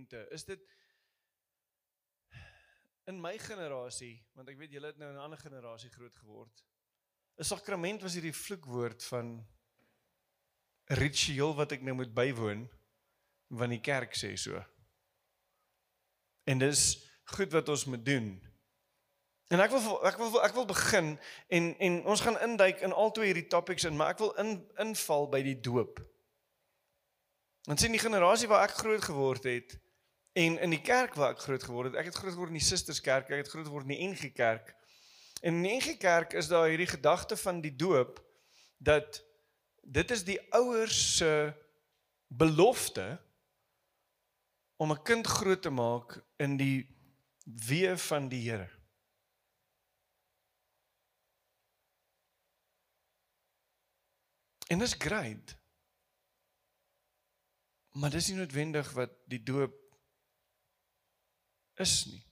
sakramente, is dit in my generasie, want ek weet julle het nou in 'n ander generasie groot geword. 'n Sakrament was hierdie vloekwoord van ritueel wat ek nou moet bywoon want die kerk sê so. En dis goed wat ons moet doen. En ek wil ek wil ek wil begin en en ons gaan induik in al twee hierdie topics in, maar ek wil in inval by die doop. Want sien die generasie waar ek groot geword het en in die kerk waar ek groot geword het, ek het groot geword in die Susterskerk, ek het groot geword in die NG Kerk. En in die NG Kerk is daar hierdie gedagte van die doop dat dit is die ouers se belofte om 'n kind groot te maak in die weë van die Here. En dis great. Maar dis nie noodwendig wat die doop is nie.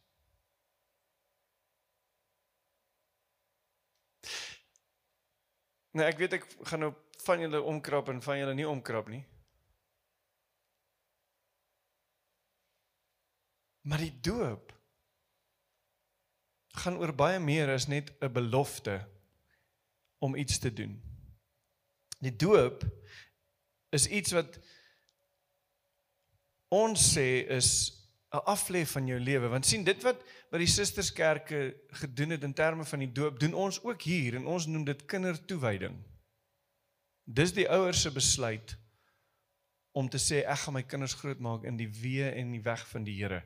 Nou ek weet ek gaan nou van julle omkrap en van julle nie omkrap nie. Maar die doop gaan oor baie meer as net 'n belofte om iets te doen. Die doop is iets wat ons sê is 'n aflê van jou lewe want sien dit wat wat die susterskerke gedoen het in terme van die doop doen ons ook hier en ons noem dit kindertoewyding. Dis die ouers se besluit om te sê ek gaan my kinders grootmaak in die weë en die weg van die Here.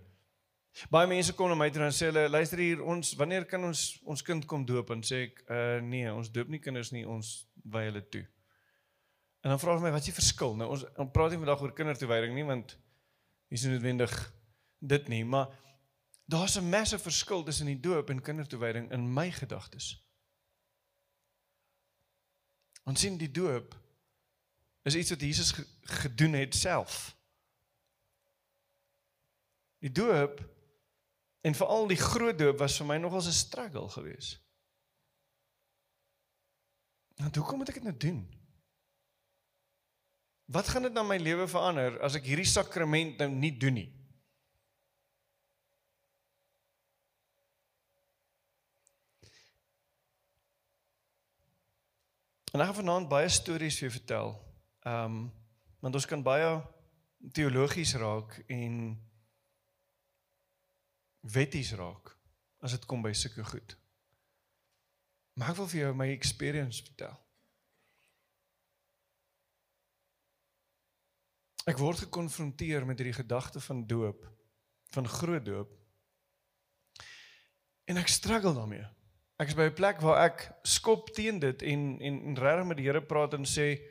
Baie mense kom na my toe en sê hulle luister hier ons wanneer kan ons ons kind kom doop en sê ek uh, nee ons doop nie kinders nie ons wy hulle toe. En dan vra hulle my wat is die verskil? Nou ons ons praat nie vandag oor kindertoewyding nie want dis nie noodwendig dit nie, maar daar's 'n massive verskil tussen die doop en kindertoewyding in my gedagtes. Ons sien die doop is iets wat Jesus gedoen het self. Die doop en veral die groot doop was vir my nogals 'n struggle geweest. Nou, hoe kom ek dit nou doen? Wat gaan dit na my lewe verander as ek hierdie sakrament nou nie doen nie? En ek gaan vanaand baie stories vir jou vertel. Ehm um, want ons kan baie teologies raak en wetties raak as dit kom by sulke goed. Maar ek wil vir jou my experience vertel. Ek word gekonfronteer met hierdie gedagte van doop, van groot doop. En ek struggle daarmee. Ek is by 'n plek waar ek skop teen dit en en, en regtig met die Here praat en sê,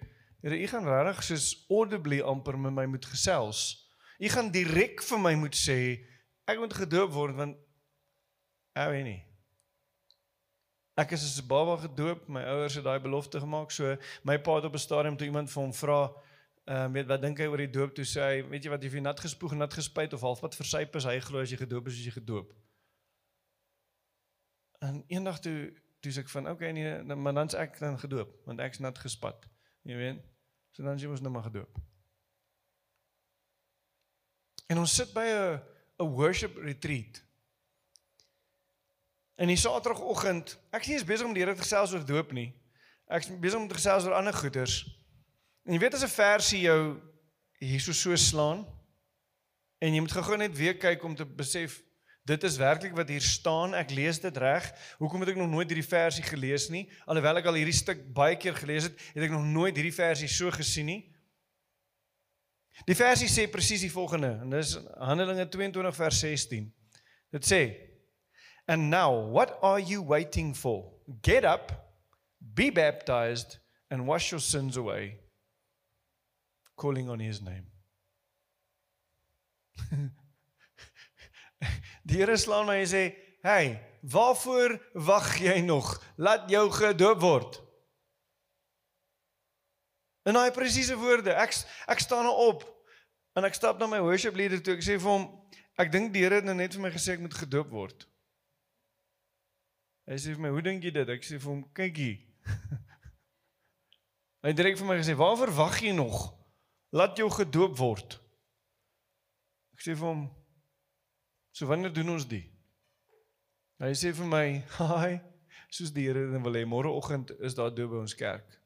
Here, U gaan regtig soos audibly amper met my moet gesels. U gaan direk vir my moet sê ek moet gedoop word want ek weet nie. Ek is as 'n baba gedoop, my ouers het daai belofte gemaak, so my pa het op 'n stadium toe iemand vir hom vra, Ehm um, weet wat dink hy oor die doop toe sê hy weet jy wat jy vir nat gespoeg nat gespuit of halfpad versyp is hy glo as jy gedoop is as jy gedoop. En eendag toe toe sê ek van okay nee nou, maar dan's ek dan gedoop want ek's nat gespat. Jy weet. So dan jy mos nou maar gedoop. En ons sit by 'n 'n worship retreat. En die Saterdagoggend, ek sien jy's besig om die Here te gesels oor doop nie. Ek's besig om te gesels oor ander goeters. En jy weet as 'n versie jou hierso so slaan en jy moet gou-gou net weer kyk om te besef dit is werklik wat hier staan. Ek lees dit reg. Hoekom het ek nog nooit hierdie versie gelees nie? Alhoewel ek al hierdie stuk baie keer gelees het, het ek nog nooit hierdie versie so gesien nie. Die versie sê presies die volgende en dis Handelinge 22 vers 16. Dit sê: And now what are you waiting for? Get up, be baptized and wash your sins away calling on his name. Die Here slaan my en sê, "Hey, waarvoor wag jy nog? Laat jou gedoop word." En hy presiese woorde. Ek ek staan nou op en ek stap na my worship leader toe. Ek sê vir hom, "Ek dink die Here het nou net vir my gesê ek moet gedoop word." Hy sê vir my, "Hoe dink jy dit?" Ek sê vir hom, "Kyk hier." hy het direk vir my gesê, "Waarvoor wag jy nog?" laat jou gedoop word. Ek sê vir hom So wanneer doen ons die? Hy sê vir my, "Haai, soos die Here wil hê, môreoggend is daar doop by ons kerk."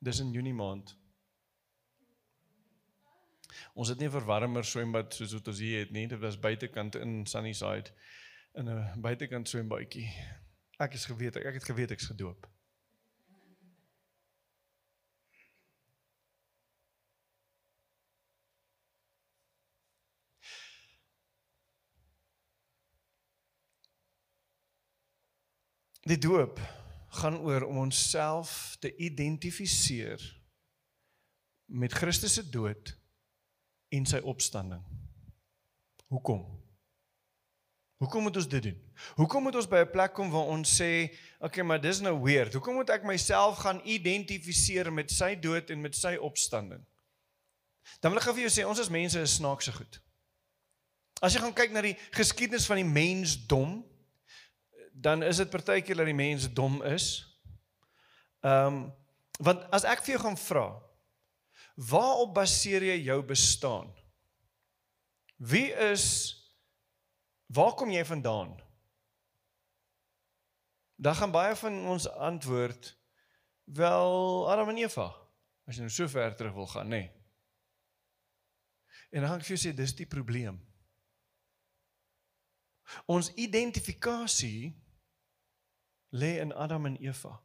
Dis in Junie maand. Ons het nie 'n verwarmer swembad soos wat ons hier het nie. Dit was buitekant in Sunnyside in 'n buitekant swembadjie. Ek is geweet, ek het geweet ek's gedoop. Die doop gaan oor om onsself te identifiseer met Christus se dood en sy opstanding. Hoekom? Hoekom moet ons dit doen? Hoekom moet ons by 'n plek kom waar ons sê, "Oké, okay, maar dis nou weird. Hoekom moet ek myself gaan identifiseer met sy dood en met sy opstanding?" Dan wil ek gou vir jou sê, ons as mense is snaakse goed. As jy gaan kyk na die geskiedenis van die mensdom, dan is dit partykeer dat die mens dom is. Ehm um, want as ek vir jou gaan vra, waarop baseer jy jou bestaan? Wie is waar kom jy vandaan? Dan gaan baie van ons antwoord wel Adam en Eva. As jy nou so ver terug wil gaan, nê. Nee. En dan gaan ek vir jou sê dis die probleem. Ons identifikasie lê in Adam en Eva.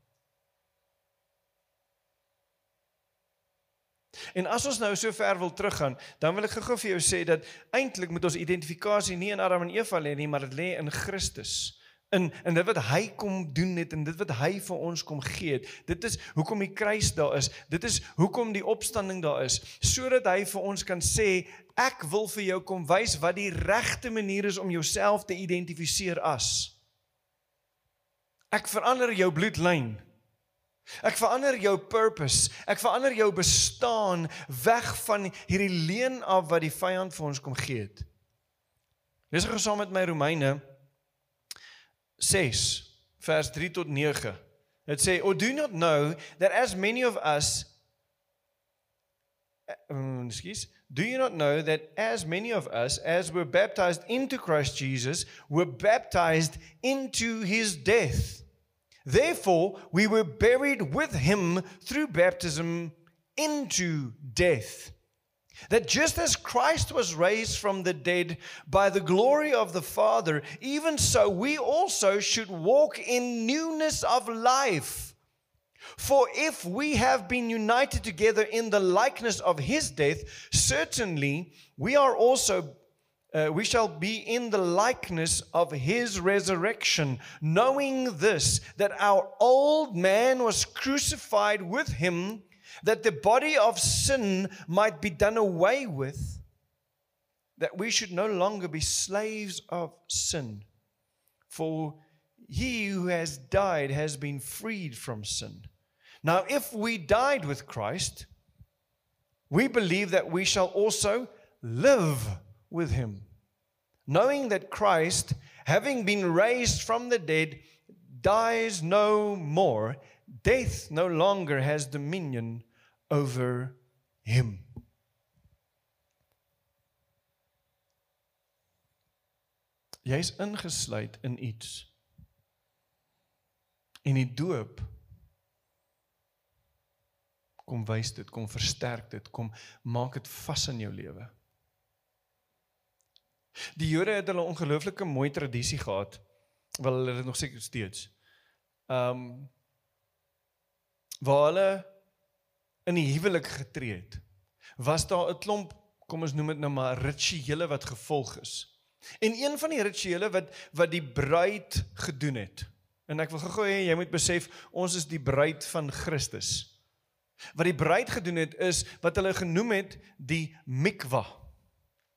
En as ons nou so ver wil teruggaan, dan wil ek gou-gou vir jou sê dat eintlik moet ons identifikasie nie in Adam en Eva lê nie, maar dit lê in Christus. In in dit wat hy kom doen het en dit wat hy vir ons kom gee het. Dit is hoekom die kruis daar is. Dit is hoekom die opstanding daar is, sodat hy vir ons kan sê ek wil vir jou kom wys wat die regte manier is om jouself te identifiseer as. Ek verander jou bloedlyn. Ek verander jou purpose. Ek verander jou bestaan weg van hierdie leuen af wat die vyand vir ons kom gee het. Lees gou saam met my Romeine 6 vers 3 tot 9. Dit sê, "O do not know that as many of us excuse Do you not know that as many of us as were baptized into Christ Jesus were baptized into his death? Therefore, we were buried with him through baptism into death. That just as Christ was raised from the dead by the glory of the Father, even so we also should walk in newness of life. For if we have been united together in the likeness of his death, certainly we are also uh, we shall be in the likeness of his resurrection, knowing this, that our old man was crucified with him, that the body of sin might be done away with, that we should no longer be slaves of sin. For he who has died has been freed from sin. Now, if we died with Christ, we believe that we shall also live with him. Knowing that Christ, having been raised from the dead, dies no more, death no longer has dominion over him. Jy's ingesluit in iets. En die doop kom wys dit, kom versterk dit, kom maak dit vas in jou lewe. Die Jode het hulle ongelooflike mooi tradisie gehad. Wel hulle het nog seker steeds. Ehm um, waar hulle in die huwelik getree het, was daar 'n klomp, kom ons noem dit nou maar rituele wat gevolg is. En een van die rituele wat wat die bruid gedoen het. En ek wil gou-gou hê jy moet besef ons is die bruid van Christus. Wat die bruid gedoen het is wat hulle genoem het die mikwa.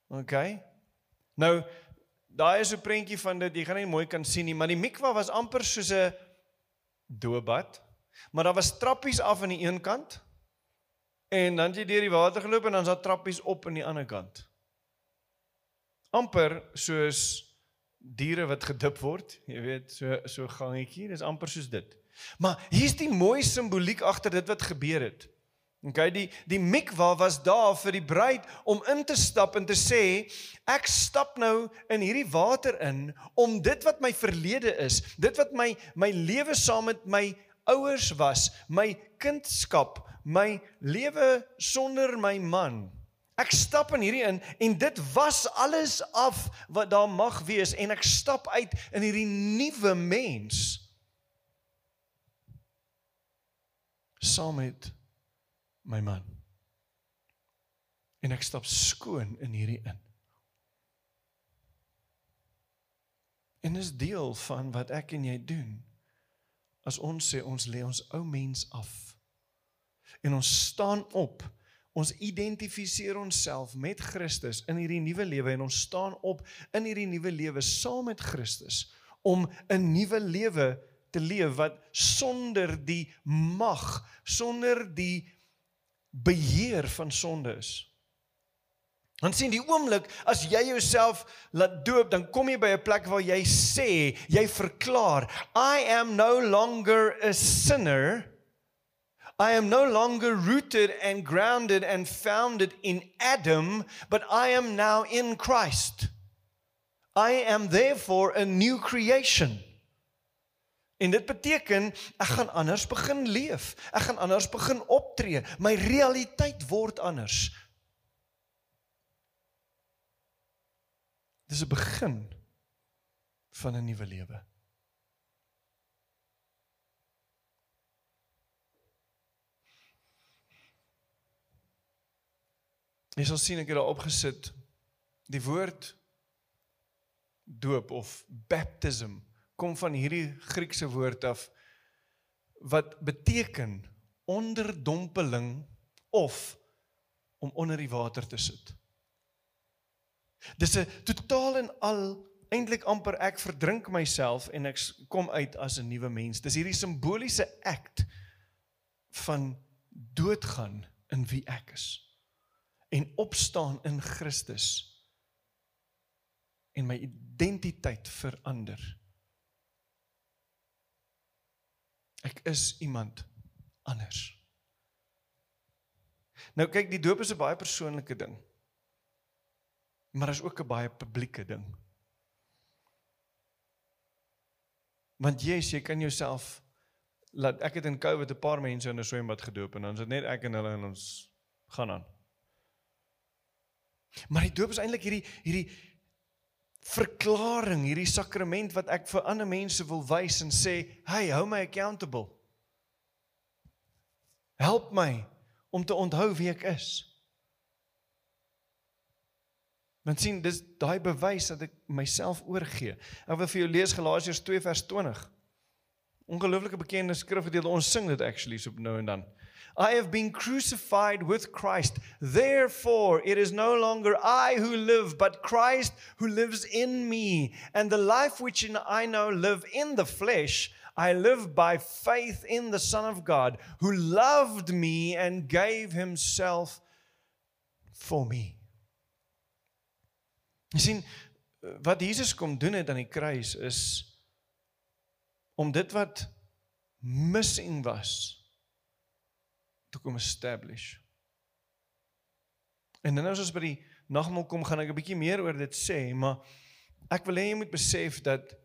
OK? Nou daai is 'n prentjie van dit, jy gaan nie mooi kan sien nie, maar die mikwa was amper soos 'n doopbad, maar daar was trappies af aan die een kant en dan jy deur die water geloop en dan's daar trappies op aan die ander kant. Amper soos diere wat gedip word, jy weet, so so gangetjie, dis amper soos dit. Maar hier's die mooi simboliek agter dit wat gebeur het. Okay, die die mikwa was daar vir die bruid om in te stap en te sê ek stap nou in hierdie water in om dit wat my verlede is, dit wat my my lewe saam met my ouers was, my kindskap, my lewe sonder my man. Ek stap in hierdie in en dit was alles af wat daar mag wees en ek stap uit in hierdie nuwe mens. Saam met my man. En ek stap skoon in hierdie in. En is deel van wat ek en jy doen. As ons sê ons lê ons ou mens af. En ons staan op. Ons identifiseer onsself met Christus in hierdie nuwe lewe en ons staan op in hierdie nuwe lewe saam met Christus om 'n nuwe lewe te leef wat sonder die mag, sonder die beheer van sonde is. Dan sien die oomblik as jy jouself laat doop, dan kom jy by 'n plek waar jy sê, jy verklaar, I am no longer a sinner. I am no longer rooted and grounded and founded in Adam, but I am now in Christ. I am therefore a new creation. En dit beteken ek gaan anders begin leef. Ek gaan anders begin optree. My realiteit word anders. Dis 'n begin van 'n nuwe lewe. Jy sal sien ek het daar opgesit die woord doop of baptism kom van hierdie Griekse woord af wat beteken onderdompeling of om onder die water te sit. Dis 'n totaal en al eintlik amper ek verdrink myself en ek kom uit as 'n nuwe mens. Dis hierdie simboliese act van doodgaan in wie ek is en opstaan in Christus en my identiteit verander. Ek is iemand anders. Nou kyk, die doop is 'n baie persoonlike ding. Maar is ook 'n baie publieke ding. Want Jesus, jy kan jouself laat ek het in COVID 'n paar mense in 'n swembad gedoop en dan is dit net ek en hulle en ons gaan aan. Maar die doop is eintlik hierdie hierdie verklaring, hierdie sakrament wat ek vir ander mense wil wys en sê, "Hey, hou my accountable." Help my om te onthou wie ek is. Want sien, dis daai bewys dat ek myself oorgee. Ek wil vir jou lees Galasiërs 2 vers 20. Ongelooflike bekende skrifgedeelte. Ons sing dit actually so nou en dan. I have been crucified with Christ. Therefore, it is no longer I who live, but Christ who lives in me. And the life which I now live in the flesh, I live by faith in the Son of God, who loved me and gave himself for me. Jy sien wat Jesus kom doen het aan die kruis is om dit wat missing was te kom establish. En dan as ons by die nagmaal kom, gaan ek 'n bietjie meer oor dit sê, maar ek wil hê jy moet besef dat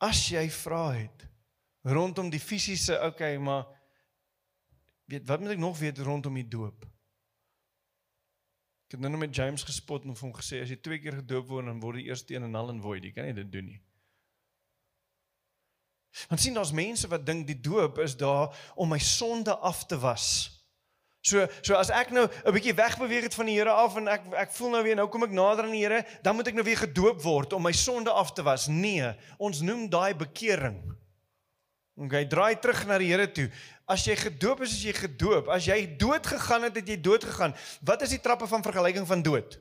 as jy vra het rondom die fisiese, okay, maar weet wat moet ek nog weet rondom die doop? Ek het nou net met James gespot en hom gesê as jy twee keer gedoop word dan word die eerste een en al en void, jy kan nie dit doen nie. Want sien daar's mense wat dink die doop is daar om my sonde af te was. So so as ek nou 'n bietjie wegbeweeg het van die Here af en ek ek voel nou weer nou kom ek nader aan die Here, dan moet ek nou weer gedoop word om my sonde af te was. Nee, ons noem daai bekering. OK, draai terug na die Here toe. As jy gedoop is, is jy gedoop. As jy dood gegaan het, het jy dood gegaan. Wat is die trappe van vergelyking van dood?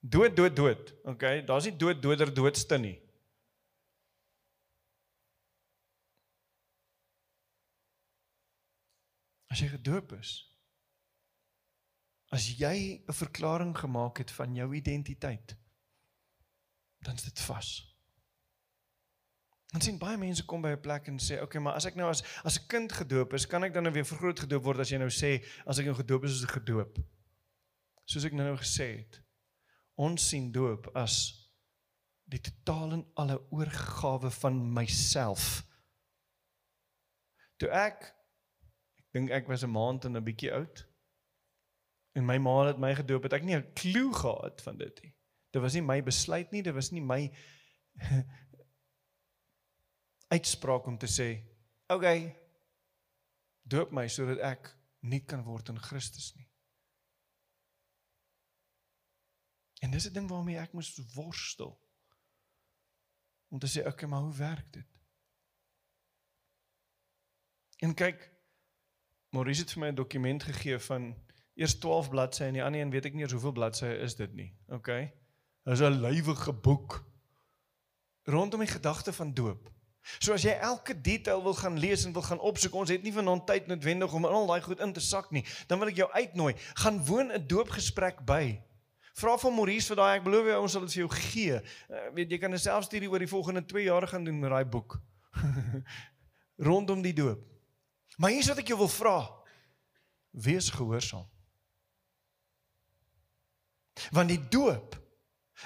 Dood, dood, dood. OK, daar's nie dood doder doodste nie. As jy gedoop is, as jy 'n verklaring gemaak het van jou identiteit, dan is dit vas. Dan sien baie mense kom by 'n plek en sê, "Oké, okay, maar as ek nou as as 'n kind gedoop is, kan ek dan nou weer vergroot gedoop word as jy nou sê as ek nou gedoop is as 'n gedoop?" Soos ek nou nou gesê het, ons sien doop as die totaal en alle oorgawe van myself. Toe ek ek dink ek was 'n maand en 'n bietjie oud. En my ma het my gedoop, het ek nie 'n klou gehad van dit nie. Dit was nie my besluit nie, dit was nie my uitspraak om te sê, "Oké, okay, doop my sodat ek nie kan word in Christus nie." En dis 'n ding waarmee ek moes worstel om te sê, okay, maar hoe werk dit? En kyk, Maurice het vir my 'n dokument gegee van eers 12 bladsye en die ander een weet ek nie eens hoeveel bladsye is dit nie. Okay. Dit is 'n lywige boek rondom die gedagte van doop. So as jy elke detail wil gaan lees en wil gaan opsoek, ons het nie vanaand tyd noodwendig om al daai goed in te sak nie. Dan wil ek jou uitnooi, gaan woon 'n doopgesprek by. Vra van Maurice vir daai ek belowe jou ons sal dit vir jou gee. Uh, weet jy kan 'n selfstudie oor die volgende 2 jaar gaan doen met daai boek. Rondom die doop. Maar hier's wat ek jou wil vra. Wees gehoorsaam. Want die doop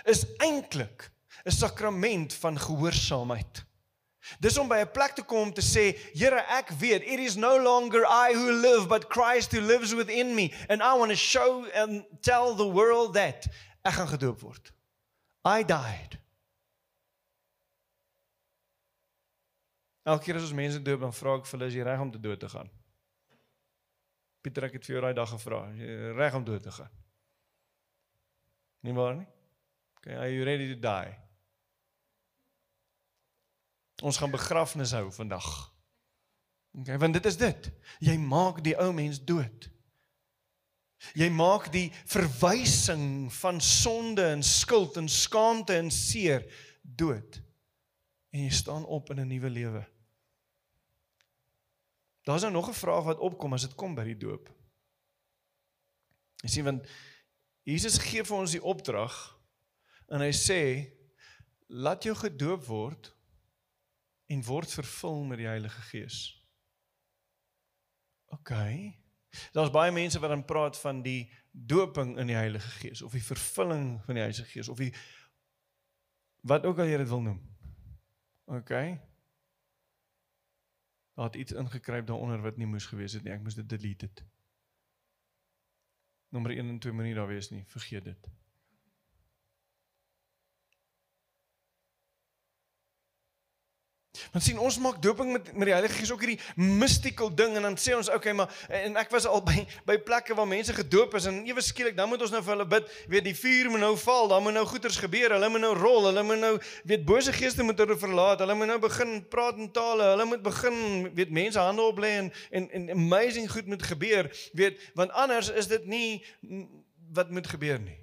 is eintlik 'n sakrament van gehoorsaamheid. Dis om by 'n plek te kom om te sê, Here, ek weet it is no longer I who live but Christ who lives within me and I want to show and tell the world that ek gaan gedoop word. I died. Elke keer as ons mense doop, dan vra ek vir hulle, is jy reg om te dood te gaan? Pieter, ek het vir jou daai dag gevra, reg om dood te gaan? Nie waar nie? Okay, are you ready to die? Ons gaan begrafnis hou vandag. Okay, want dit is dit. Jy maak die ou mens dood. Jy maak die verwysing van sonde en skuld en skaamte en seer dood. En jy staan op in 'n nuwe lewe. Daar's nou nog 'n vraag wat opkom as dit kom by die doop. Jy sien want Jesus gee vir ons die opdrag en hy sê laat jou gedoop word en word vervul met die Heilige Gees. OK. Daar's baie mense wat dan praat van die doping in die Heilige Gees of die vervulling van die Heilige Gees of die wat ook al jy dit wil noem. OK. Daar het iets ingekruip daaronder wat nie moes gewees het nie. Ek moes dit delete het. Nommer 1 en 2 moenie daar wees nie. Vergeet dit. Want sien ons maak doping met met die Heilige Gees ook hierdie mystical ding en dan sê ons okay maar en ek was al by by plekke waar mense gedoop is en ewe skielik dan moet ons nou vir hulle bid weet die vuur moet nou val dan moet nou goeters gebeur hulle moet nou rol hulle moet nou weet bose geeste moet hulle verlaat hulle moet nou begin praat in tale hulle moet begin weet mense hande op lê en, en en amazing goed moet gebeur weet want anders is dit nie wat moet gebeur nie.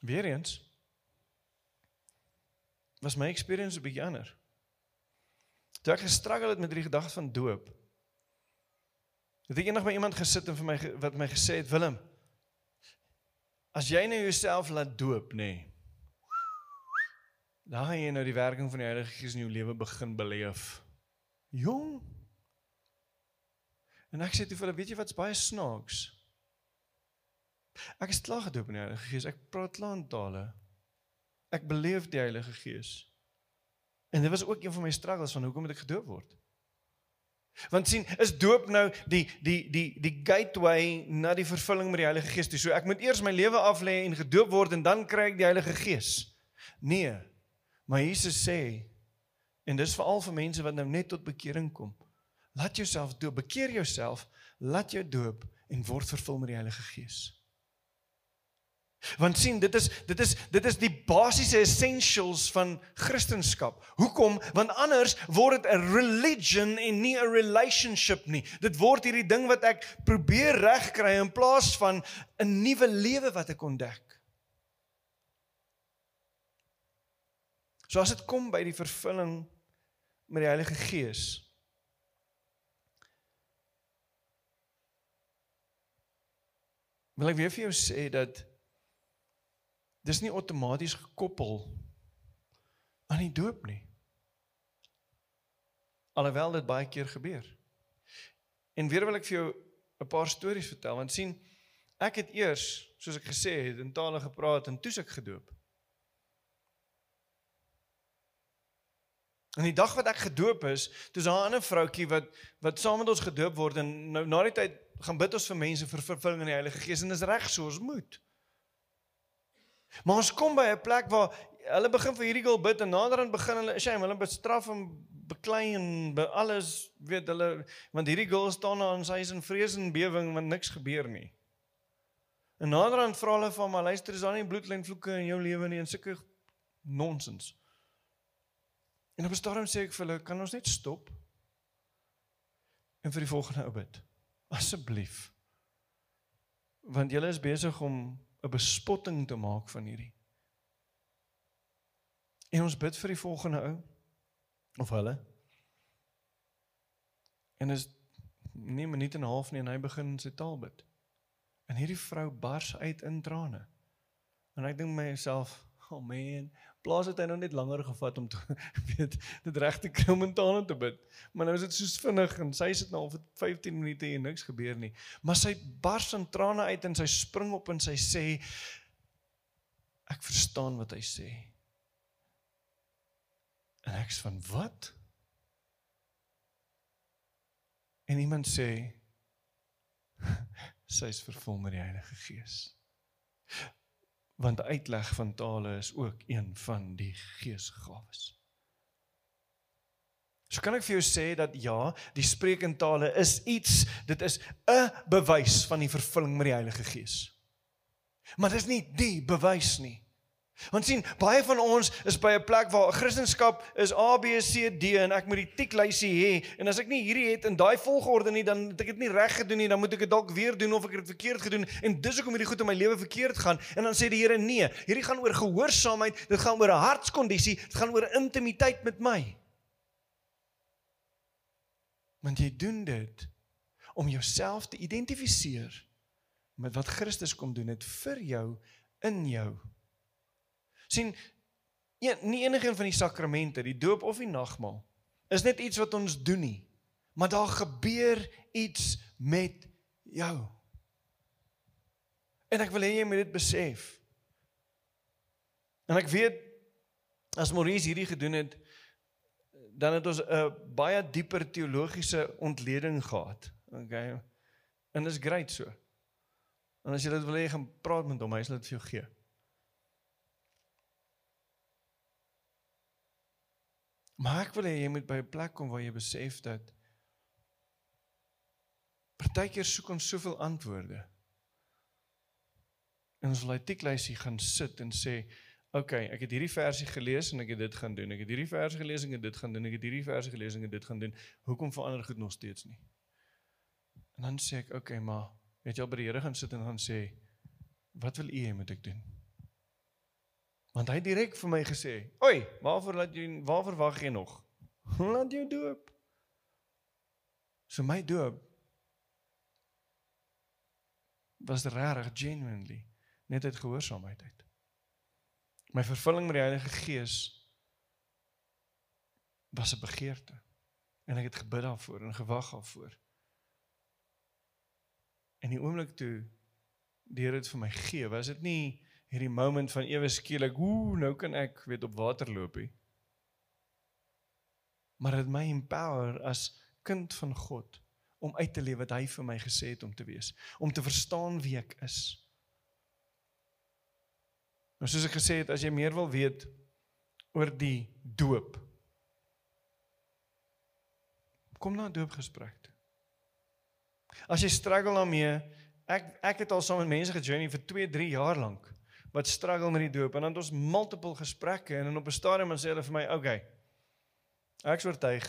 Weer eens was my experience 'n bietjie anders. Toe ek gestruggle het met die gedagte van doop. Het ek eendag by iemand gesit en vir my wat my gesê het Willem as jy nou jouself laat doop nê nee, dan gaan jy nou die werking van die Heilige Gees in jou lewe begin beleef. Jong. En ek sê toe vir hulle weet jy wat's baie snaaks. Ek is klaar gedoop in die Heilige Gees. Ek praat klaar in tale. Ek beleef die Heilige Gees. En dit was ook een van my struggles van hoekom moet ek gedoop word? Want sien, is doop nou die die die die gateway na die vervulling met die Heilige Gees toe. So ek moet eers my lewe af lê en gedoop word en dan kry ek die Heilige Gees. Nee. Maar Jesus sê en dis veral vir mense wat nou net tot bekering kom. Laat jouself doop, bekeer jouself, laat jou doop en word vervul met die Heilige Gees. Want sien, dit is dit is dit is die basiese essentials van Christendom. Hoekom? Want anders word dit 'n religion en nie 'n relationship nie. Dit word hierdie ding wat ek probeer regkry in plaas van 'n nuwe lewe wat ek ontdek. So as dit kom by die vervulling met die Heilige Gees. Wil ek weer vir jou sê dat dis nie outomaties gekoppel aan die doop nie. Alhoewel dit baie keer gebeur. En weer wil ek vir jou 'n paar stories vertel want sien ek het eers soos ek gesê het in tale gepraat en toes ek gedoop. En die dag wat ek gedoop is, dis 'n ander vroutjie wat wat saam met ons gedoop word en nou na die tyd gaan bid ons vir mense vir vervulling in die Heilige Gees en dis reg so ons moet. Maar ons kom by 'n plek waar hulle begin vir hierdie girl bid en naderhand begin hulle shame, hulle bestraf en beklei en be alles weet hulle want hierdie girl staan daar en sy is in vrees en bewering want niks gebeur nie. En naderhand vra hulle van maar luister is daar nie bloedlyn vloeke in jou lewe nie en sulke nonsens. En op 'n stadium sê ek vir hulle kan ons net stop en vir die volgende ou bid. Asseblief. Want julle is besig om 'n bespotting te maak van hierdie. En ons bid vir die volgende ou of hulle. En is nie 'n minuut en 'n half nie en hy begin sy taal bid. En hierdie vrou bars uit in trane. En ek dink myself, oh man, plaas het hy nou net langer gevat om te weet dit regte kommentare te bid. Maar nou is dit soos vinnig en sy sit nou al vir 15 minute en niks gebeur nie. Maar sy bars in trane uit en sy spring op en sy sê ek verstaan wat hy sê. En ek sê van wat? En iemand sê sy is vervul met die Heilige Gees. Want uitleg van tale is ook een van die geesgawes. So kan ek vir jou sê dat ja, die spreek in tale is iets, dit is 'n bewys van die vervulling met die Heilige Gees. Maar dit is nie die bewys nie. Want sien, baie van ons is by 'n plek waar Christendom is A B C D en ek moet die tiklysie hê. En as ek nie hierdie het in daai volgorde nie, dan het ek dit nie reg gedoen nie, dan moet ek dit dalk weer doen of ek het dit verkeerd gedoen. En dis hoekom hierdie goed in my lewe verkeerd gaan. En dan sê die Here nee, hierdie gaan oor gehoorsaamheid, dit gaan oor 'n hartskondisie, dit gaan oor intimiteit met my. Want jy doen dit om jouself te identifiseer met wat Christus kom doen het vir jou in jou sien een, nie enige een van die sakramente, die doop of die nagmaal, is net iets wat ons doen nie. Maar daar gebeur iets met jou. En ek wil hê jy moet dit besef. En ek weet as Maurice hierdie gedoen het, dan het ons 'n baie dieper teologiese ontleding gehad. Okay. En dit is great so. En as jy dit wil hê, gaan praat met hom, hy sal dit vir jou gee. Maar ek wil hê jy moet by 'n plek kom waar jy besef dat partykeer soek ons soveel antwoorde. En ons laai tiklysie gaan sit en sê, "Oké, okay, ek het hierdie versie gelees en ek het dit gaan doen. Ek het hierdie versie gelees en ek het dit gaan doen. Ek het hierdie versie gelees en ek het dit gaan doen. Hoekom verander goed nog steeds nie?" En dan sê ek, "Oké, okay, maar het jy al by die Here gaan sit en gaan sê, "Wat wil U hê moet ek doen?" Want hy het direk vir my gesê: "Oi, waarvoor laat jy waarvoor wag jy nog? Laat jou doop." So my doop was regtig genuinely net uit gehoorsaamheid uit. My vervulling met die Heilige Gees was 'n begeerte en ek het gebid daarvoor en gewag daarvoor. En die oomblik toe die Here dit vir my gee, was dit nie hierdie moment van ewe skielik, ooh, nou kan ek weet op water loop hier. Maar dit my empower as kind van God om uit te leef wat hy vir my gesê het om te wees, om te verstaan wie ek is. Nou soos ek gesê het, as jy meer wil weet oor die doop, kom na 'n doopgesprek toe. As jy struggle daarmee, ek ek het al saam met mense gejourney vir 2, 3 jaar lank wat struggle met die doop en dan het ons multiple gesprekke en op 'n stadium dan sê hulle vir my, "Oké. Okay, ek oortuig.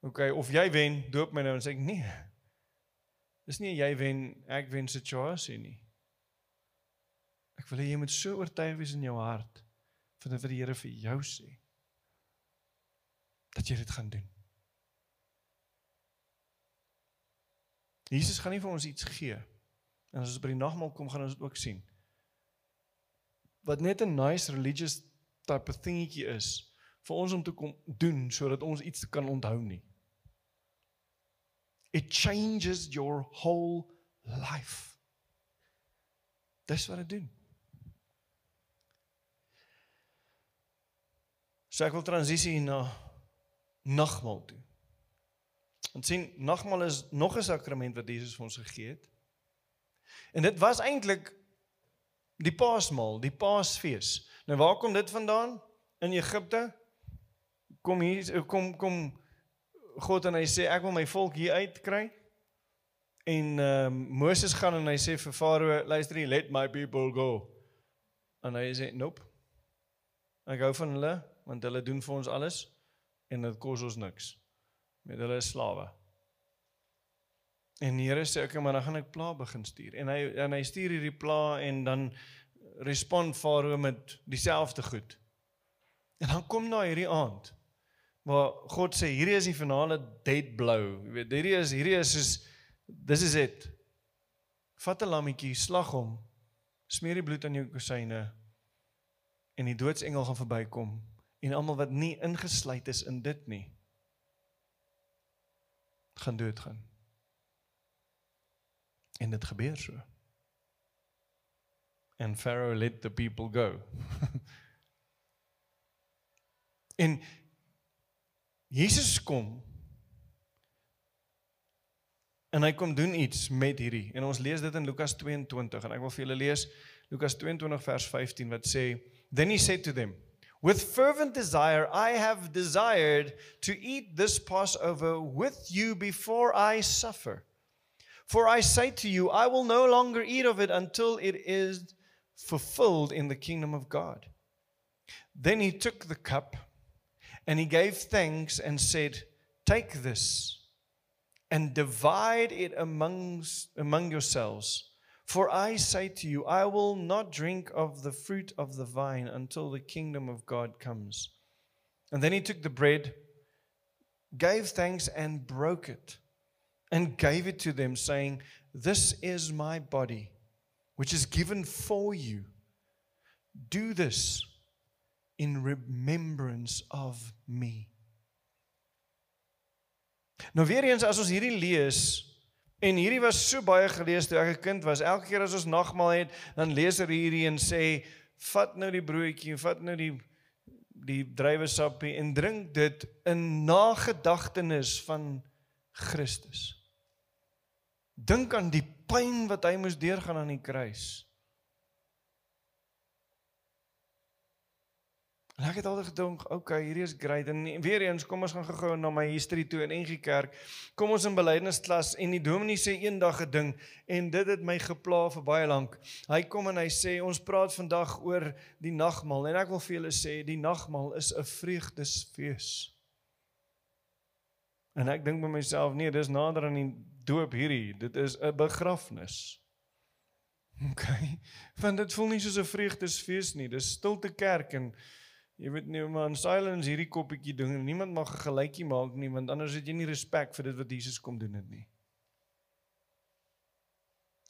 Oké, okay, of jy wen, doop my nou." En sê ek, "Nee. Dis nie jy wen, ek wen situasie nie. Ek wil hê jy moet so oortuig wees in jou hart van wat die Here vir jou sê dat jy dit gaan doen." Jesus gaan nie vir ons iets gee. En as ons by die nagmaal kom, gaan ons dit ook sien wat net 'n nice religious type of thingetjie is vir ons om te kom doen sodat ons iets kan onthou nie. It changes your whole life. Dis wat dit doen. So ek wil transisie na nagmaal toe. Ons sien nagmaal is nog 'n sakrament wat Jesus vir ons gegee het. En dit was eintlik die Paasmaal, die Paasfees. Nou waar kom dit vandaan? In Egipte. Kom hier kom kom God en hy sê ek wil my volk hier uitkry. En ehm uh, Moses gaan en hy sê vir Farao, luister hier, let my people go. En hy sê, "Nope." Ek hou van hulle want hulle doen vir ons alles en dit kos ons niks. Met hulle is slawe. En die Here sê ek maar dan gaan ek pla begin stuur. En hy en hy stuur hierdie pla en dan respond Farao met dieselfde goed. En dan kom na hierdie aand waar God sê hierdie is die finale dead blow. Jy weet hierdie is hierdie is soos this is it. Vat 'n lammetjie, slag hom. Smeer die bloed aan jou kusyne en die doodsengel gaan verbykom en almal wat nie ingesluit is in dit nie gaan doodgaan. En dit gebeur so. And Pharaoh let the people go. en Jesus kom en hy kom doen iets met hierdie. En ons lees dit in Lukas 22 en ek wil vir julle lees Lukas 22 vers 15 wat sê Then he said to them With fervent desire I have desired to eat this Passover with you before I suffer. For I say to you, I will no longer eat of it until it is fulfilled in the kingdom of God. Then he took the cup and he gave thanks and said, Take this and divide it amongst, among yourselves. For I say to you, I will not drink of the fruit of the vine until the kingdom of God comes. And then he took the bread, gave thanks, and broke it and gave it to them, saying, This is my body, which is given for you. Do this in remembrance of me. Nou weer eens as ons hierdie lees en hierdie was so baie gelees toe ek 'n kind was. Elke keer as ons nagmaal het, dan lees er hierdie en sê vat nou die broodjie en vat nou die die druiwesappie en drink dit in nagedagtenis van Christus. Dink aan die pyn wat hy moes deurgaan aan die kruis. En ek het altyd gedink, okay, hierdie is great en weer eens kom ons gaan gou-gou na my history toe in NG Kerk. Kom ons in belydensklas en die dominee sê eendag 'n ding en dit het my gepla vir baie lank. Hy kom en hy sê ons praat vandag oor die nagmaal en ek wil vir julle sê die nagmaal is 'n vreugdesfees. En ek dink by myself, nee, dis nader aan die doop hierdie. Dit is 'n begrafnis. OK. Want dit voel nie soos 'n vreugdesfees nie. Dis stilte kerk en jy weet nie maar in silence hierdie koppietjie ding niemand mag 'n gelykie maak nie want anders het jy nie respek vir dit wat Jesus kom doen het nie.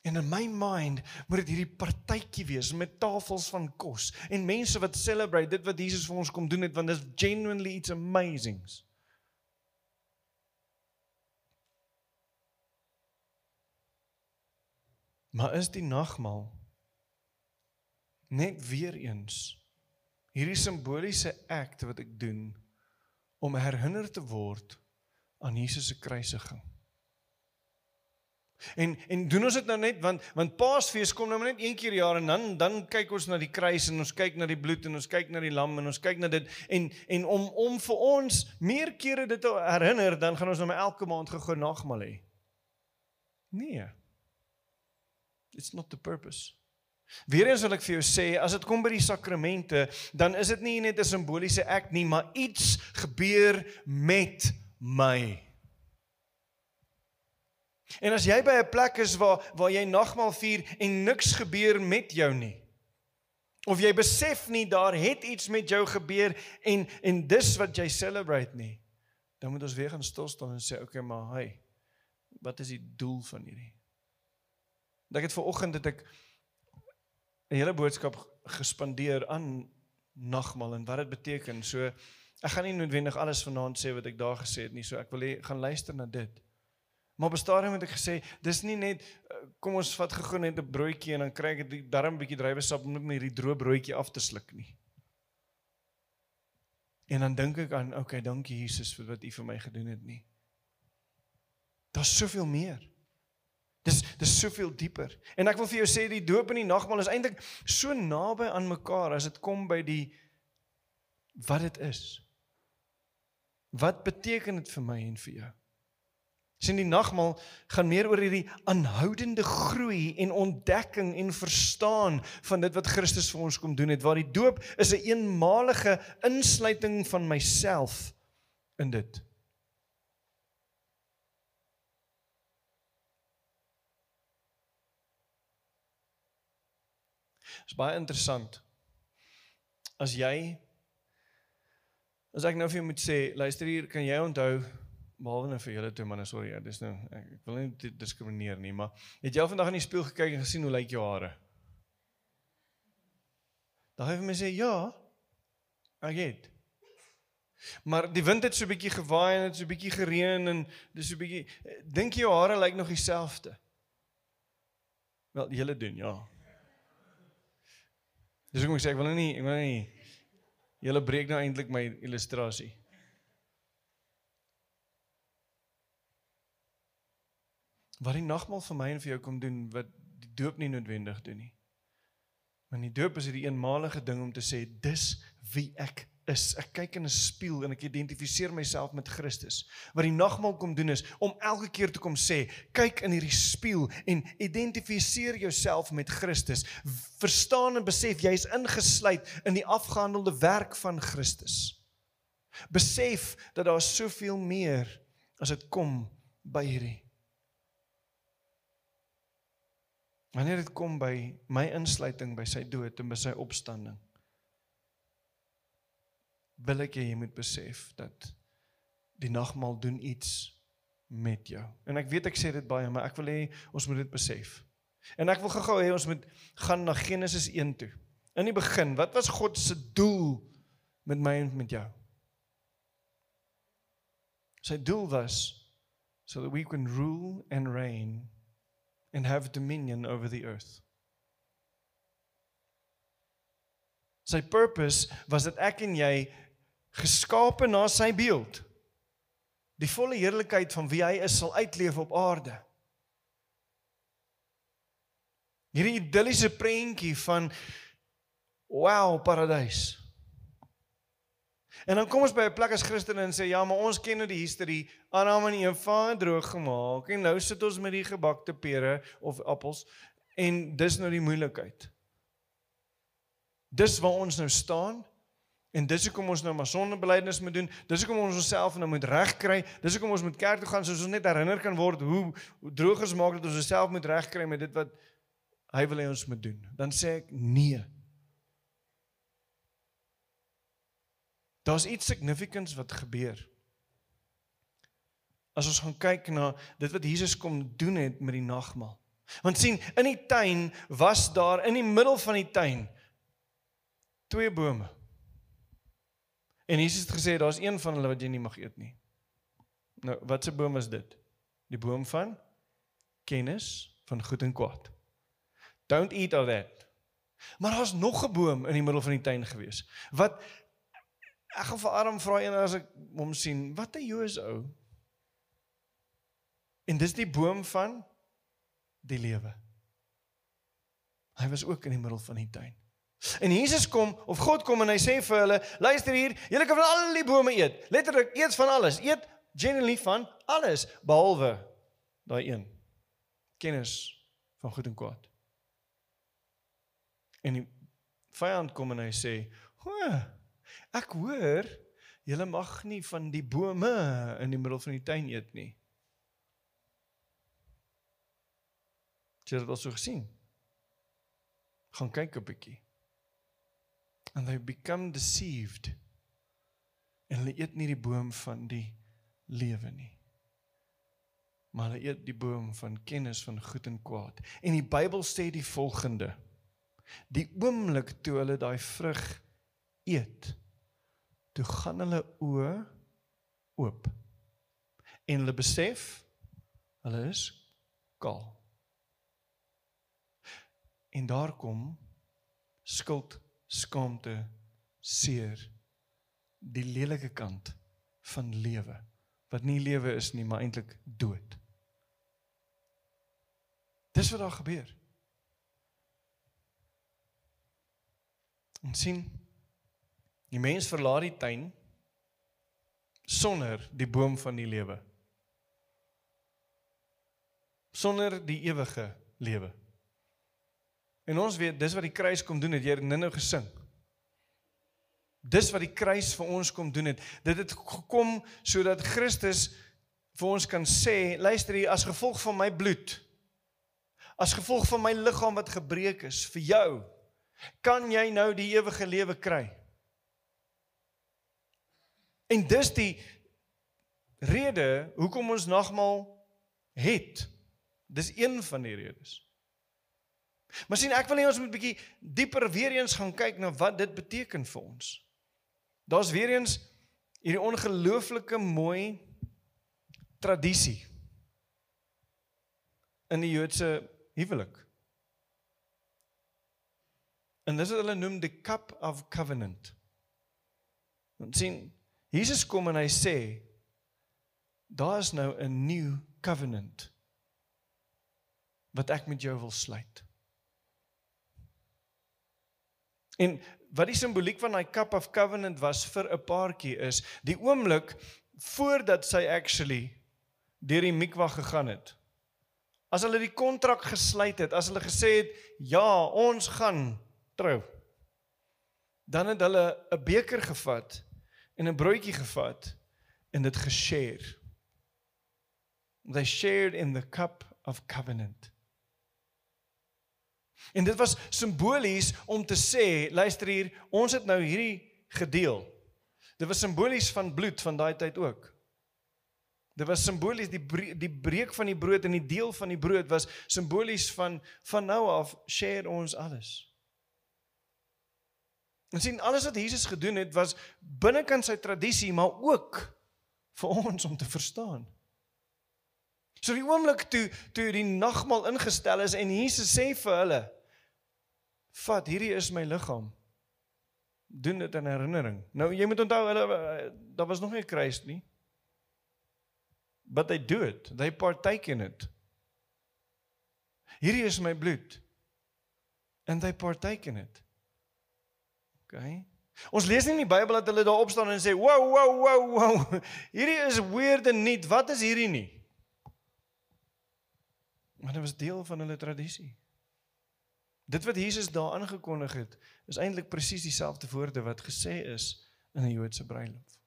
En in my mind moet dit hierdie partytjie wees met tafels van kos en mense wat celebrate dit wat Jesus vir ons kom doen het want dit is genuinely it's amazing. Maar is die nagmaal net weer eens hierdie simboliese act wat ek doen om herinner te word aan Jesus se kruisiging. En en doen ons dit nou net want want Paasfees kom nou net een keer per jaar en dan dan kyk ons na die kruis en ons kyk na die bloed en ons kyk na die lam en ons kyk na dit en en om om vir ons meer kere dit te herinner dan gaan ons nou elke maand gou nagmaal hê. Nee. It's not the purpose. Weerens wil ek vir jou sê, as dit kom by die sakramente, dan is dit nie net 'n simboliese ek nie, maar iets gebeur met my. En as jy by 'n plek is waar waar jy nagmaal vier en niks gebeur met jou nie. Of jy besef nie daar het iets met jou gebeur en en dis wat jy celebrate nie. Dan moet ons weer gaan stil staan en sê, "Oké, okay, maar hy, wat is die doel van hierdie?" Ek het ver oggend het ek 'n hele boodskap gespandeer aan nagmaal en wat dit beteken. So ek gaan nie noodwendig alles vanaand sê wat ek daar gesê het nie. So ek wil hê gaan luister na dit. Maar op 'n stadium het ek gesê, dis nie net eh, kom ons vat gegaan net 'n broodjie en dan kry ek dit darm bietjie druiwesap om net hierdie droë broodjie af te sluk nie. En dan dink ek aan, okay, dankie Jesus vir wat U vir my gedoen het nie. Daar's soveel meer. Dis dis soveel dieper. En ek wil vir jou sê die doop en die nagmaal is eintlik so naby aan mekaar as dit kom by die wat dit is. Wat beteken dit vir my en vir jou? sien die nagmaal gaan meer oor hierdie aanhoudende groei en ontdekking en verstaan van dit wat Christus vir ons kom doen het waar die doop is 'n een eenmalige insluiting van myself in dit. Dit is baie interessant. As jy as ek nou vir jou moet sê, luister hier, kan jy onthou behalwe nou vir julle toe man, sorry, ja, dis nou ek, ek wil nie diskrimineer nie, maar het jy vandag in die spieël gekyk en gesien hoe lyk jou hare? Dan het my sê ja. Ek het. Maar die wind het so bietjie gewaai en dit so bietjie gereën en dis so bietjie dink jy jou hare lyk nog dieselfde? Wel, julle doen, ja. Dis hoekom ek sê ek wil nou nie, ek wil nou nie julle breek nou eintlik my illustrasie. wat die nagmaal vir my en vir jou kom doen wat die doop nie noodwendig doen nie. Want die doop is hierdie eenmalige ding om te sê dis wie ek is. Ek kyk in 'n spieël en ek identifiseer myself met Christus. Wat die nagmaal kom doen is om elke keer te kom sê, kyk in hierdie spieël en identifiseer jouself met Christus. Verstaan en besef jy is ingesluit in die afgehandelde werk van Christus. Besef dat daar soveel meer as dit kom by hierdie Wanneer dit kom by my insluiting by sy dood en by sy opstanding, wil ek jy moet besef dat die nagmaal doen iets met jou. En ek weet ek sê dit baie, maar ek wil hê ons moet dit besef. En ek wil gou-gou hê ons moet gaan na Genesis 1 toe. In die begin, wat was God se doel met my en met jou? Sy doel was so that we can rule and reign and have dominion over the earth. Sy purpose was dat ek en jy geskape na sy beeld die volle heerlikheid van wie hy is sal uitleef op aarde. Hierdie idilliese prentjie van wow, paradys. En dan kom ons by 'n plek as Christene en sê ja, maar ons ken nou die history. Adam en Eva droog gemaak en nou sit ons met die gebakte pere of appels en dis nou die moeilikheid. Dis waar ons nou staan en dis hoekom ons nou maar sondebelydenis moet doen. Dis hoekom ons onsself nou moet regkry. Dis hoekom ons moet kerk toe gaan soos ons net herinner kan word hoe, hoe droog ons maak dat ons onsself moet regkry met dit wat hy wil hê ons moet doen. Dan sê ek nee. Daar's iets significants wat gebeur. As ons gaan kyk na dit wat Jesus kom doen het met die nagmaal. Want sien, in die tuin was daar in die middel van die tuin twee bome. En Jesus het gesê daar's een van hulle wat jy nie mag eet nie. Nou, wat se boom is dit? Die boom van kennis van goed en kwaad. Don't eat of that. Maar daar's nog 'n boom in die middel van die tuin gewees wat Ek gaan vir Adam vra een as ek hom sien, wat 'n Joos ou. En dis die boom van die lewe. Hy was ook in die middel van die tuin. En Jesus kom of God kom en hy sê vir hulle, luister hier, julle kan van al die bome eet. Letterlik eet van alles. Eet genuinely van alles behalwe daai een. Kennis van goed en kwaad. En die vyand kom en hy sê, "Hoe? Ek hoor julle mag nie van die bome in die middel van die tuin eet nie. Jy het dit al so gesien. Gaan kyk 'n bietjie. And they become deceived. En hulle eet nie die boom van die lewe nie. Maar hulle eet die boom van kennis van goed en kwaad. En die Bybel sê die volgende. Die oomblik toe hulle daai vrug eet, toe gaan hulle oë oop. En hulle besef hulle is kaal. En daar kom skuld, skaamte, seer, die lelike kant van lewe wat nie lewe is nie, maar eintlik dood. Dis wat daar gebeur. En sien die mens verlaat die tuin sonder die boom van die lewe. Sonder die ewige lewe. En ons weet dis wat die kruis kom doen het jy nou nou gesing. Dis wat die kruis vir ons kom doen het. Dit het gekom sodat Christus vir ons kan sê, luister hier as gevolg van my bloed as gevolg van my liggaam wat gebreek is vir jou kan jy nou die ewige lewe kry en dis die rede hoekom ons nagmaal het dis een van die redes maar sien ek wil hê ons moet bietjie dieper weer eens gaan kyk na wat dit beteken vir ons daar's weer eens hierdie ongelooflike mooi tradisie in die Joodse huwelik. En dis wat hulle noem die cup of covenant. Want sien, Jesus kom en hy sê daar is nou 'n new covenant wat ek met jou wil sluit. En wat die simboliek van daai cup of covenant was vir 'n paartjie is die oomblik voordat sy actually deur die mikwa gegaan het. As hulle die kontrak gesluit het, as hulle gesê het ja, ons gaan trou. Dan het hulle 'n beker gevat en 'n broodjie gevat en dit geshare. They shared in the cup of covenant. En dit was simbolies om te sê, luister hier, ons het nou hierdie gedeel. Dit was simbolies van bloed van daai tyd ook. Dit was simbolies die die breek van die brood en die deel van die brood was simbolies van van nou af share ons alles. En sien alles wat Jesus gedoen het was binnekant sy tradisie maar ook vir ons om te verstaan. So die oomblik toe toe die nagmaal ingestel is en Jesus sê vir hulle vat hierdie is my liggaam doen dit in herinnering. Nou jy moet onthou hulle daar was nog nie 'n kruis nie but they do it. They partake in it. Hierdie is my bloed. And they partake in it. Okay. Ons lees nie in die Bybel dat hulle daar opstaan en sê, "Wow, wow, wow, wow. Hierdie is weird en nuut. Wat is hierdie nie?" Maar dit was deel van hulle tradisie. Dit wat Jesus daar aangekondig het, is eintlik presies dieselfde woorde wat gesê is in 'n Joodse bruilof.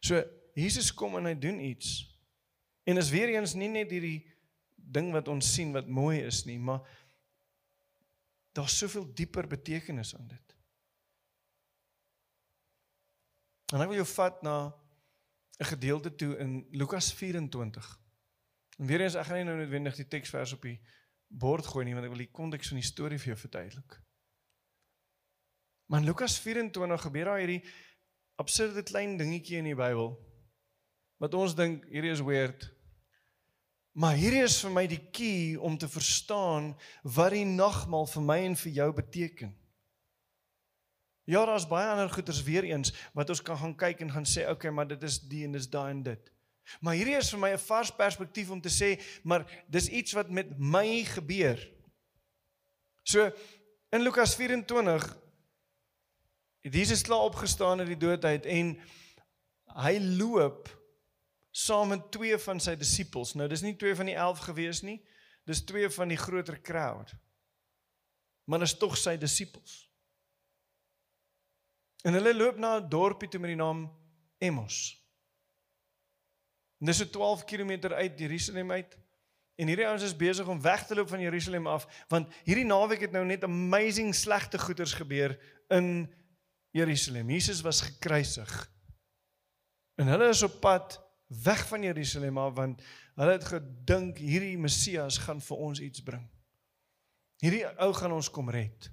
So Jesus kom en hy doen iets. En is weer eens nie net hierdie ding wat ons sien wat mooi is nie, maar daar's soveel dieper betekenis aan dit. En ek wil jou vat na 'n gedeelte toe in Lukas 24. En weer eens ek gaan nie nou noodwendig die teksvers op die bord gooi nie want ek wil die konteks van die storie vir jou verduidelik. Maar in Lukas 24 gebeur daar hierdie absurde klein dingetjie in die Bybel wat ons dink hierdie is weird. Maar hierdie is vir my die key om te verstaan wat die nagmaal vir my en vir jou beteken. Ja, daar's baie ander goeters weer eens wat ons kan gaan kyk en gaan sê, "Oké, okay, maar dit is die en dis daai en dit." Maar hierdie is vir my 'n vars perspektief om te sê, maar dis iets wat met my gebeur. So in Lukas 24 Jesus klaar opgestaan uit die dood uit en hy loop saam met twee van sy disippels. Nou dis nie twee van die 11 gewees nie. Dis twee van die groter crowd. Maar is tog sy disippels. En hulle loop na 'n dorpie toe met die naam Emmos. Dis so 12 km uit Jerusalem uit. En hierdie ouens is besig om weg te loop van Jerusalem af want hierdie naweek het nou net amazing slegte goeders gebeur in Jerusalem. Jesus was gekruisig. En hulle is op pad weg van Jerusalem af want hulle het gedink hierdie Messias gaan vir ons iets bring. Hierdie ou gaan ons kom red.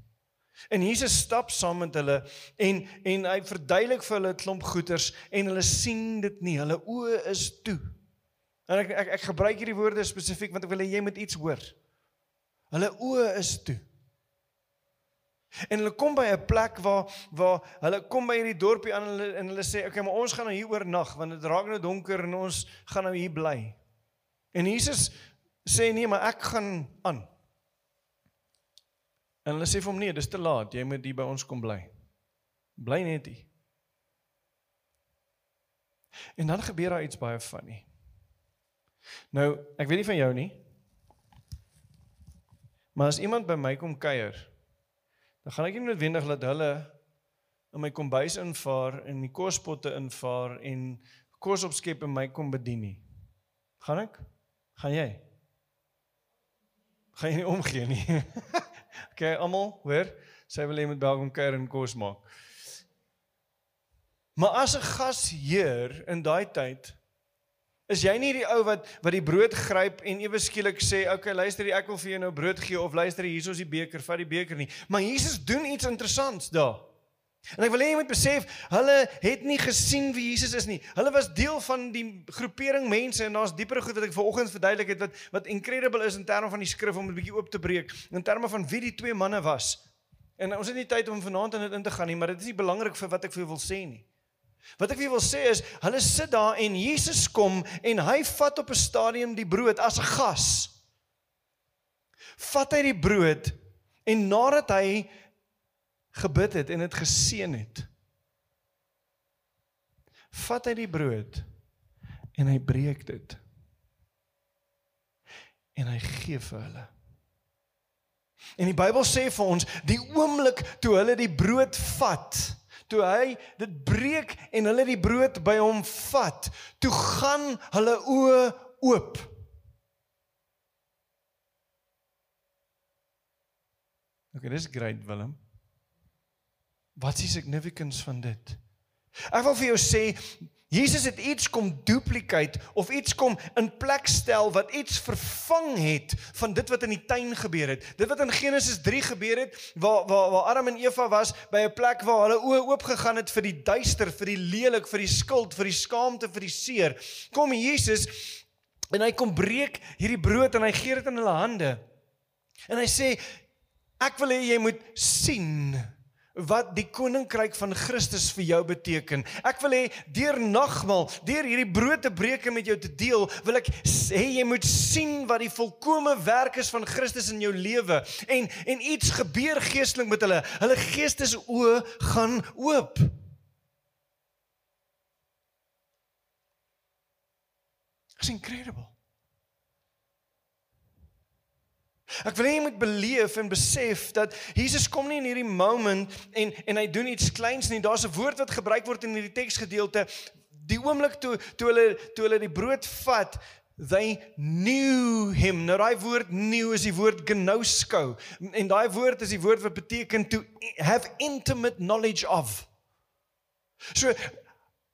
En Jesus stap saam met hulle en en hy verduidelik vir hulle 'n klomp goeters en hulle sien dit nie. Hulle oë is toe. En ek ek, ek gebruik hierdie woorde spesifiek want ek wil hê jy moet iets hoor. Hulle oë is toe. En hulle kom by 'n plek waar waar hulle kom by hierdie dorpie aan hulle en hulle sê okay, maar ons gaan nou hier oornag want dit raak nou donker en ons gaan nou hier bly. En Jesus sê nee, maar ek gaan aan. En hulle sê vir hom nee, dis te laat. Jy moet hier by ons kom bly. Bly net hier. En dan gebeur daar iets baie funny. Nou, ek weet nie van jou nie. Maar as iemand by my kom kuier dan gaan ek nie noodwendig laat hulle in my kombuis invaar en die kospotte invaar en kos opskep en my kom bedien nie. Gaan ek? Gaan jy? Gaan jy nie omgee nie? okay, almal, hoor, sy wil hê met welkom kuier en kos maak. Maar as 'n gasheer in daai tyd Is jy nie die ou wat wat die brood gryp en ewe skielik sê, "Oké, luister, ek wil vir jou nou brood gee of luister, hier is die beker, vat die beker nie." Maar Jesus doen iets interessants daar. En ek wil hê jy moet besef, hulle het nie gesien wie Jesus is nie. Hulle was deel van die groepering mense en daar's dieper goed wat ek vanoggend verduidelik het wat wat incredible is in terme van die skrif om 'n bietjie oop te breek in terme van wie die twee manne was. En ons het nie tyd om vanaand in dit in te gaan nie, maar dit is nie belangrik vir wat ek vir jou wil sê nie. Wat ek wil sê is, hulle sit daar en Jesus kom en hy vat op 'n stadium die brood as 'n gas. Vat hy die brood en nadat hy gebid het en dit geseën het, vat hy die brood en hy breek dit. En hy gee vir hulle. En die Bybel sê vir ons, die oomblik toe hulle die brood vat, toe hy dit breek en hulle die brood by hom vat, toe gaan hulle oë oop. Okay, dis great Willem. Wat is die significance van dit? Ek wil vir jou sê Jesus het iets kom duplicate of iets kom in plek stel wat iets vervang het van dit wat in die tuin gebeur het. Dit wat in Genesis 3 gebeur het waar waar waar Adam en Eva was by 'n plek waar hulle oë oop gegaan het vir die duister, vir die lelik, vir die skuld, vir die skaamte, vir die seer. Kom Jesus en hy kom breek hierdie brood en hy gee dit in hulle hande. En hy sê ek wil hê jy moet sien wat die koninkryk van Christus vir jou beteken. Ek wil hê deur nagmaal, deur hierdie brood te breek en met jou te deel, wil ek hê jy moet sien wat die volkomme werk is van Christus in jou lewe en en iets gebeur geestelik met hulle. Hulle geestes oë gaan oop. It's incredible. Ek wil hê jy moet beleef en besef dat Jesus kom nie in hierdie moment en en hy doen iets kleins nie. Daar's 'n woord wat gebruik word in hierdie teksgedeelte. Die oomblik toe toe hulle toe hulle die brood vat, they knew him. Nou daai woord knew is die woord gnosko. En daai woord is die woord wat beteken to have intimate knowledge of. So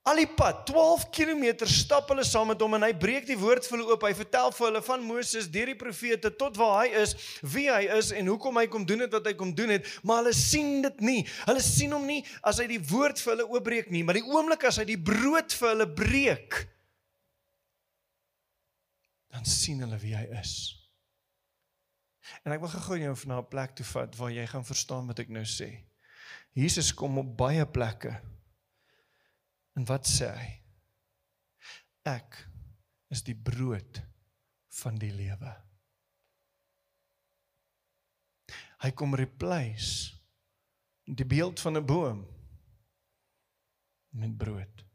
Al die pad, 12 km stap hulle saam met hom en hy breek die woord vir hulle oop. Hy vertel vir hulle van Moses, deur die profete tot waar hy is, wie hy is en hoekom hy kom doen dit wat hy kom doen het, maar hulle sien dit nie. Hulle sien hom nie as hy die woord vir hulle oopbreek nie, maar die oomblik as hy die brood vir hulle breek, dan sien hulle wie hy is. En ek wil gou-gou jou na 'n plek toe vat waar jy gaan verstaan wat ek nou sê. Jesus kom op baie plekke En wat sê hy? Ek is die brood van die lewe. Hy kom replace die beeld van 'n boom met brood.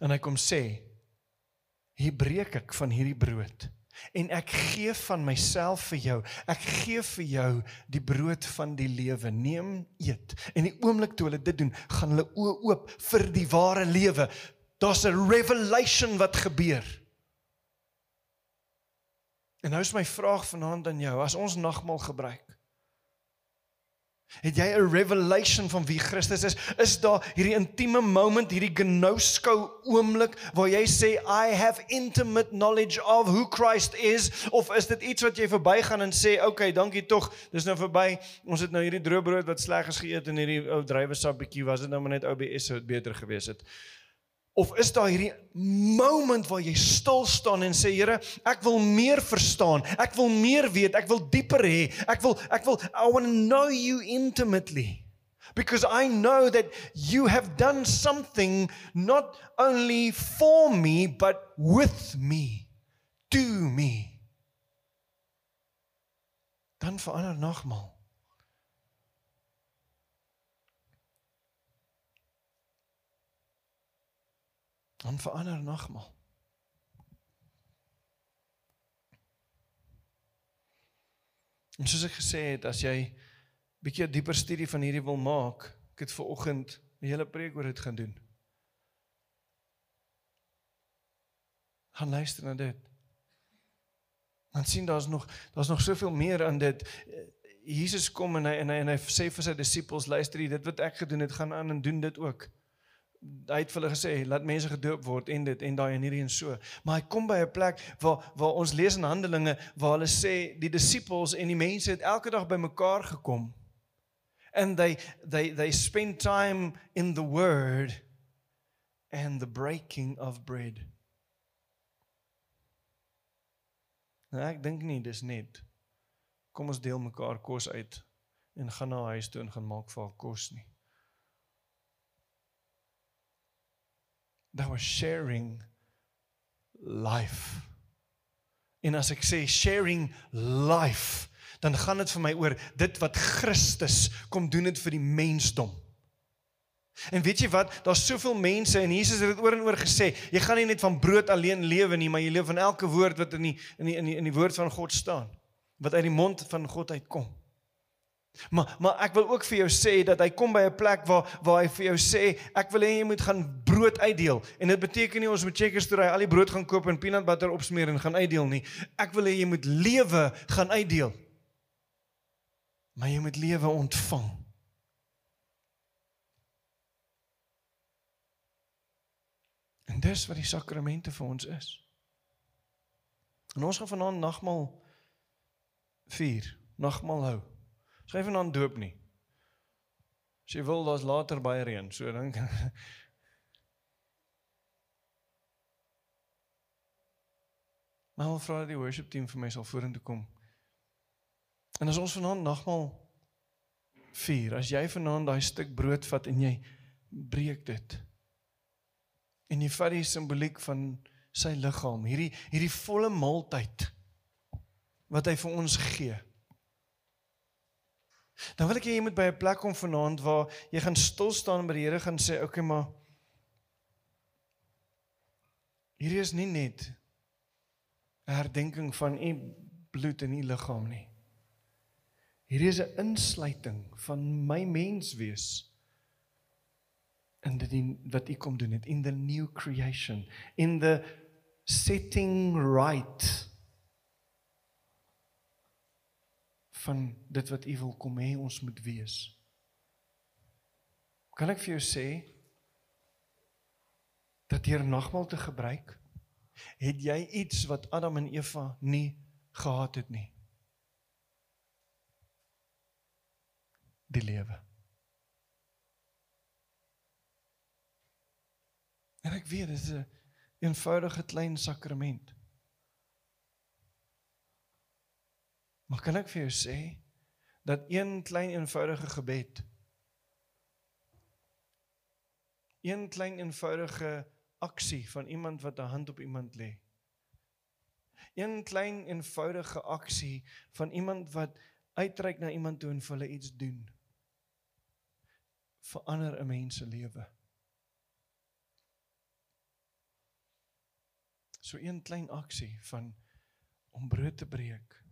En hy kom sê: "Hier breek ek van hierdie brood en ek gee van myself vir jou. Ek gee vir jou die brood van die lewe. Neem, eet. En die oomblik toe hulle dit doen, gaan hulle oë oop vir die ware lewe. Daar's 'n revelation wat gebeur. En nou is my vraag vanaand aan jou, as ons nagmaal gebruik. Het jy 'n revelation van wie Christus is? Is daar hierdie intieme moment, hierdie gnosko oomblik waar jy sê I have intimate knowledge of who Christ is of is dit iets wat jy verbygaan en sê okay, dankie tog, dis nou verby. Ons het nou hierdie droë brood wat sleg is geëet en hierdie ou druiwesap bietjie was dit nou maar net OBS sou dit beter gewees het. Of is daar hierdie moment waar jy stil staan en sê Here, ek wil meer verstaan. Ek wil meer weet. Ek wil dieper hê. Ek wil ek wil I want to know you intimately. Because I know that you have done something not only for me but with me. To me. Dan verander nagmaal. Dan verander nagmaal. En soos ek gesê het, as jy bietjie 'n dieper studie van hierdie wil maak, ek het ver oggend 'n hele preek oor dit gaan doen. Gaan luister na dit. Dan sien daar's nog daar's nog soveel meer aan dit. Jesus kom en hy en hy en hy sê vir sy disippels, luister dit wat ek gedoen het, gaan aan en doen dit ook hy het vir hulle gesê laat mense gedoop word en dit en daai en hierdie en so. Maar hy kom by 'n plek waar waar ons lees in Handelinge waar hulle sê die disippels en die mense het elke dag bymekaar gekom. And they they they spend time in the word and the breaking of bread. Nou ek dink nie dis net kom ons deel mekaar kos uit en gaan na huis toe en gaan maak vir haar kos nie. They were sharing life. En as ek sê sharing life, dan gaan dit vir my oor dit wat Christus kom doen het vir die mensdom. En weet jy wat, daar's soveel mense en Jesus het dit oor en oor gesê, jy gaan nie net van brood alleen lewe nie, maar jy leef van elke woord wat in die in die in die in die woord van God staan, wat uit die mond van God uitkom. Maar maar ek wil ook vir jou sê dat hy kom by 'n plek waar waar hy vir jou sê ek wil hê jy moet gaan brood uitdeel. En dit beteken nie ons moet checkers toe ry al die brood gaan koop en peanut butter opsmeer en gaan uitdeel nie. Ek wil hê jy moet lewe gaan uitdeel. Maar jy moet lewe ontvang. En dis wat die sakramente vir ons is. En ons gaan vanaand nagmaal vier, nagmaal hou. Skryf vanaand doop nie. As jy wil, daar's later baie reën, so dan Maar al vra die worship team vir my sal vorentoe kom. En as ons vanaand nagmaal vier, as jy vanaand daai stuk brood vat en jy breek dit. En jy vat die simboliek van sy liggaam, hierdie hierdie volle maaltyd wat hy vir ons gee. Dan wil ek hê jy moet by 'n plek kom vanaand waar jy gaan stil staan by die Here gaan sê, "Oké, okay, maar hierdie is nie net 'n herdenking van u bloed en u liggaam nie. Hierdie is 'n insluiting van my menswees in dit wat u kom doen het in the new creation, in the setting right van dit wat U wil kom hê ons moet wees. Kan ek vir jou sê dat hier nagmaal te gebruik het jy iets wat Adam en Eva nie gehad het nie. Die lewe. En ek weet dit is 'n eenvoudige klein sakrament. Maar kan ek vir jou sê dat een klein eenvoudige gebed een klein eenvoudige aksie van iemand wat 'n hand op iemand lê. Een klein eenvoudige aksie van iemand wat uitreik na iemand toe en vir hulle iets doen. verander 'n mens se lewe. So een klein aksie van om brood te breek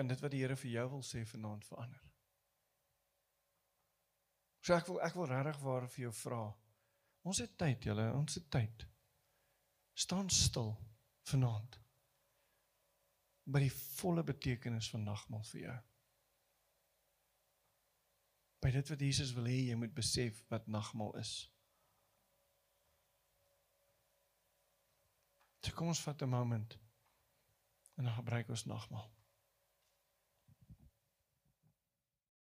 kan dit wat die Here vir jou wil sê vanaand verander. So ek wil ek wil regtig waar vir jou vra. Ons het tyd, julle, ons het tyd. Staan stil vanaand. by die volle betekenis van nagmaal vir jou. By dit wat Jesus wil hê jy moet besef wat nagmaal is. So kom ons vat 'n moment en dan gebruik ons nagmaal.